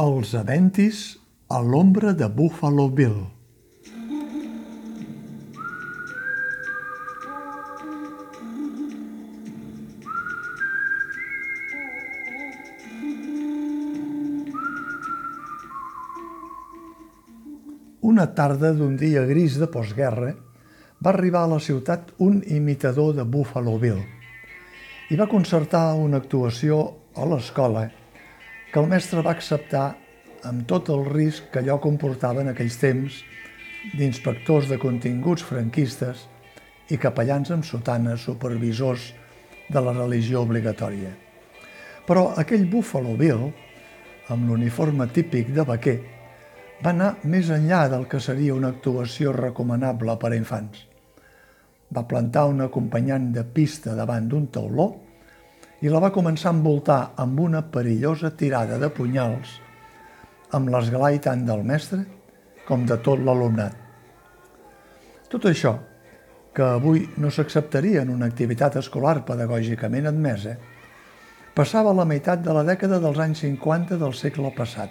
Els Aventis a l'ombra de Buffalo Bill. Una tarda d'un dia gris de postguerra va arribar a la ciutat un imitador de Buffalo Bill i va concertar una actuació a l'escola que el mestre va acceptar amb tot el risc que allò comportava en aquells temps d'inspectors de continguts franquistes i capellans amb sotanes supervisors de la religió obligatòria. Però aquell Buffalo Bill, amb l'uniforme típic de vaquer, va anar més enllà del que seria una actuació recomanable per a infants. Va plantar un acompanyant de pista davant d'un tauló i la va començar a envoltar amb una perillosa tirada de punyals amb l'esglai tant del mestre com de tot l'alumnat. Tot això, que avui no s'acceptaria en una activitat escolar pedagògicament admesa, passava la meitat de la dècada dels anys 50 del segle passat,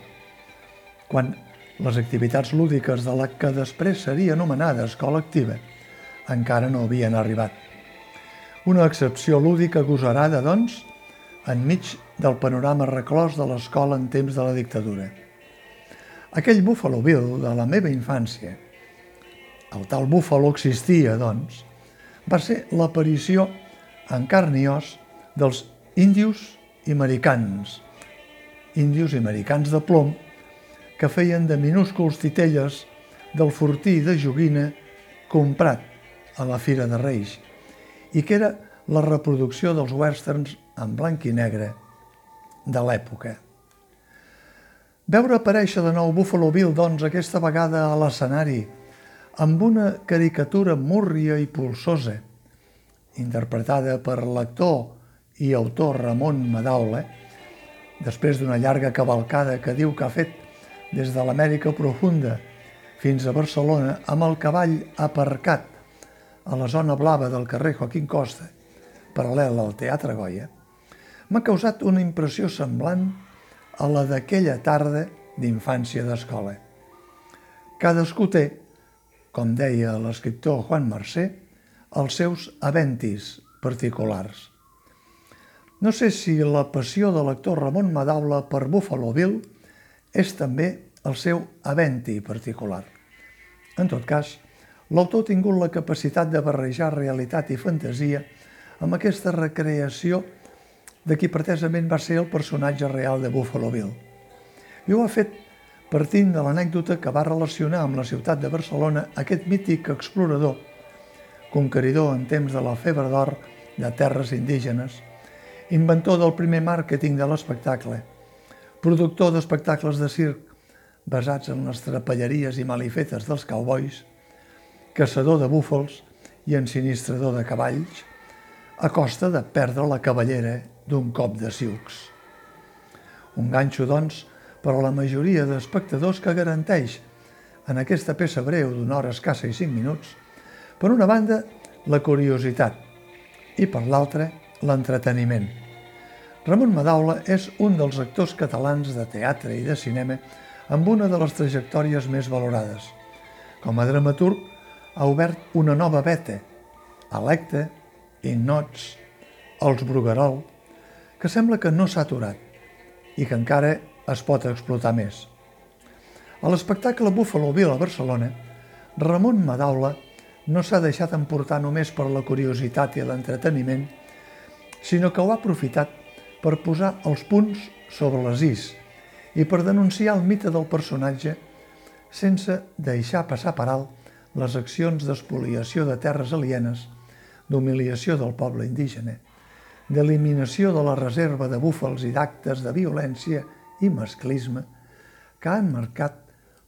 quan les activitats lúdiques de la que després seria anomenada escola activa encara no havien arribat. Una excepció lúdica gosarada, doncs, enmig del panorama reclòs de l'escola en temps de la dictadura. Aquell Buffalo Bill de la meva infància, el tal Buffalo existia, doncs, va ser l'aparició en carn i os dels índios i americans, índios i americans de plom que feien de minúsculs titelles del fortí de joguina comprat a la Fira de Reis i que era la reproducció dels westerns en blanc i negre de l'època. Veure aparèixer de nou Buffalo Bill, doncs, aquesta vegada a l'escenari, amb una caricatura múrria i pulsosa, interpretada per l'actor i autor Ramon Madaula, després d'una llarga cavalcada que diu que ha fet des de l'Amèrica profunda fins a Barcelona amb el cavall aparcat a la zona blava del carrer Joaquín Costa, paral·lel al Teatre Goya, m'ha causat una impressió semblant a la d'aquella tarda d'infància d'escola. Cadascú té, com deia l'escriptor Juan Mercè, els seus aventis particulars. No sé si la passió de l'actor Ramon Madaula per Buffalo Bill és també el seu aventi particular. En tot cas, l'autor ha tingut la capacitat de barrejar realitat i fantasia amb aquesta recreació de qui pretesament va ser el personatge real de Buffalo Bill. I ho ha fet partint de l'anècdota que va relacionar amb la ciutat de Barcelona aquest mític explorador, conqueridor en temps de la febre d'or de terres indígenes, inventor del primer màrqueting de l'espectacle, productor d'espectacles de circ basats en les trapelleries i malifetes dels cowboys, caçador de búfals i ensinistrador de cavalls, a costa de perdre la cavallera d'un cop de siucs. Un ganxo, doncs, per a la majoria d'espectadors que garanteix, en aquesta peça breu d'una hora escassa i cinc minuts, per una banda, la curiositat i per l'altra, l'entreteniment. Ramon Madaula és un dels actors catalans de teatre i de cinema amb una de les trajectòries més valorades. Com a dramaturg, ha obert una nova veta, Electe, Innots, Els Bruguerol, que sembla que no s'ha aturat i que encara es pot explotar més. A l'espectacle Buffalo Bill a Barcelona, Ramon Madaula no s'ha deixat emportar només per la curiositat i l'entreteniment, sinó que ho ha aprofitat per posar els punts sobre les is i per denunciar el mite del personatge sense deixar passar per alt les accions d'espoliació de terres alienes, d'humiliació del poble indígena, d'eliminació de la reserva de búfals i d'actes de violència i masclisme que han marcat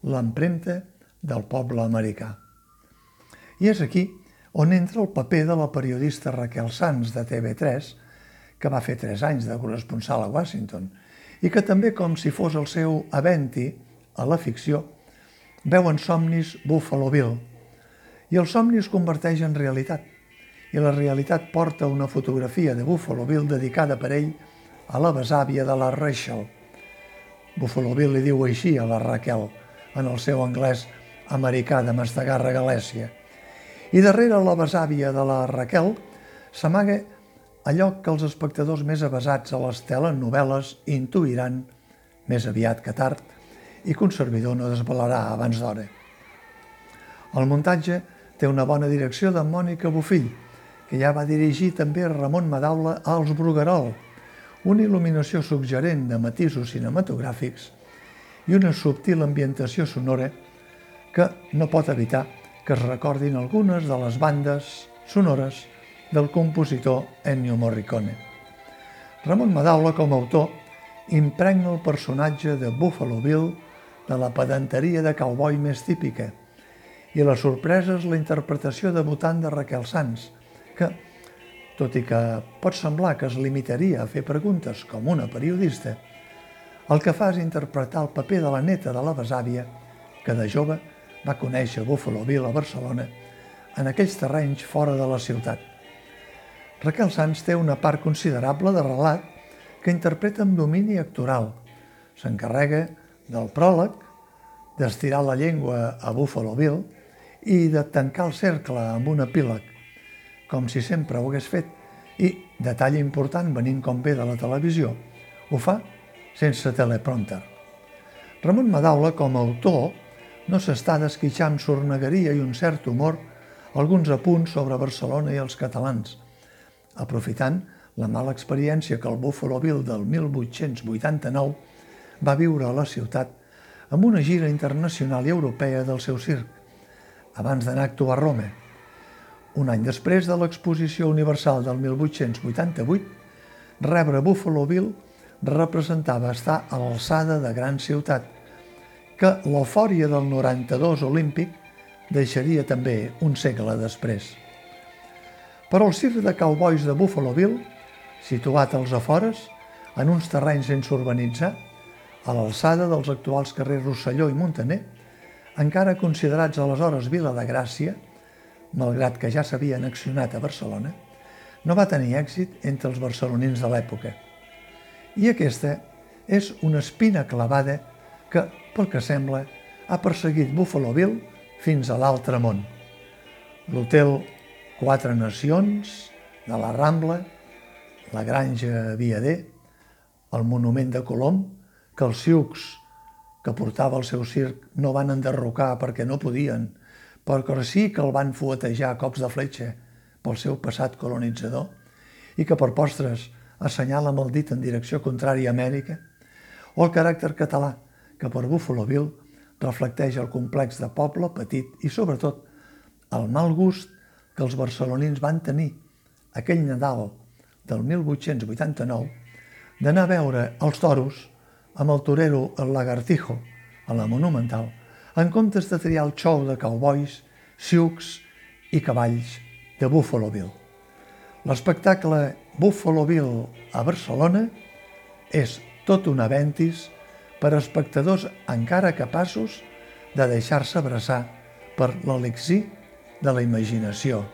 l'empremta del poble americà. I és aquí on entra el paper de la periodista Raquel Sanz de TV3, que va fer tres anys de corresponsal a Washington, i que també, com si fos el seu aventi a la ficció, veu en somnis Buffalo Bill, i el somni es converteix en realitat – i la realitat porta una fotografia de Buffalo Bill dedicada per ell a la besàvia de la Rachel, Buffalo Bill li diu així a la Raquel en el seu anglès americà de Mastagarra, Galècia. I darrere la besàvia de la Raquel s'amaga allò que els espectadors més avasats a les telenovel·les intuiran més aviat que tard i que un servidor no desvelarà abans d'hora. El muntatge té una bona direcció de Mònica Bofill, que ja va dirigir també Ramon Madaula als Bruguerol, una il·luminació suggerent de matisos cinematogràfics i una subtil ambientació sonora que no pot evitar que es recordin algunes de les bandes sonores del compositor Ennio Morricone. Ramon Madaula, com a autor, impregna el personatge de Buffalo Bill de la pedanteria de cowboy més típica i la sorpresa és la interpretació debutant de Raquel Sanz, que, tot i que pot semblar que es limitaria a fer preguntes com una periodista, el que fa és interpretar el paper de la neta de la besàvia, que de jove va conèixer Buffalo Bill a Barcelona, en aquells terrenys fora de la ciutat. Raquel Sanz té una part considerable de relat que interpreta amb domini actoral. S'encarrega del pròleg, d'estirar la llengua a Buffalo Bill i de tancar el cercle amb un epíleg, com si sempre ho hagués fet, i, detall important venint com ve de la televisió, ho fa sense teleprompter. Ramon Madaula, com a autor, no s'està d'esquitxar amb sornegueria i un cert humor alguns apunts sobre Barcelona i els catalans, aprofitant la mala experiència que el Buffalo Bill del 1889 va viure a la ciutat amb una gira internacional i europea del seu circ, abans d'anar a actuar a Roma. Un any després de l'exposició universal del 1888, rebre Buffalo Bill representava estar a l'alçada de gran ciutat, que l'eufòria del 92 olímpic deixaria també un segle després. Però el circ de cowboys de Buffalo Bill, situat als afores, en uns terrenys sense urbanitzar, a l'alçada dels actuals carrers Rosselló i Montaner, encara considerats aleshores Vila de Gràcia, malgrat que ja s'havien accionat a Barcelona, no va tenir èxit entre els barcelonins de l'època. I aquesta és una espina clavada que, pel que sembla, ha perseguit Buffalo Bill fins a l'altre món. L'hotel Quatre Nacions, de la Rambla, la Granja Viader, el Monument de Colom, que els ciucs que portava el seu circ no van enderrocar perquè no podien, perquè sí que el van fuetejar a cops de fletxa pel seu passat colonitzador i que per postres assenyala amb el dit en direcció contrària a Amèrica, o el caràcter català, que per Buffalo Bill reflecteix el complex de poble petit i, sobretot, el mal gust que els barcelonins van tenir aquell Nadal del 1889 d'anar a veure els toros amb el torero El Lagartijo a la Monumental, en comptes de triar el xou de cowboys, siucs i cavalls de Buffalo Bill. L'espectacle Buffalo Bill a Barcelona és tot un aventis per a espectadors encara capaços de deixar-se abraçar per l'elixir de la imaginació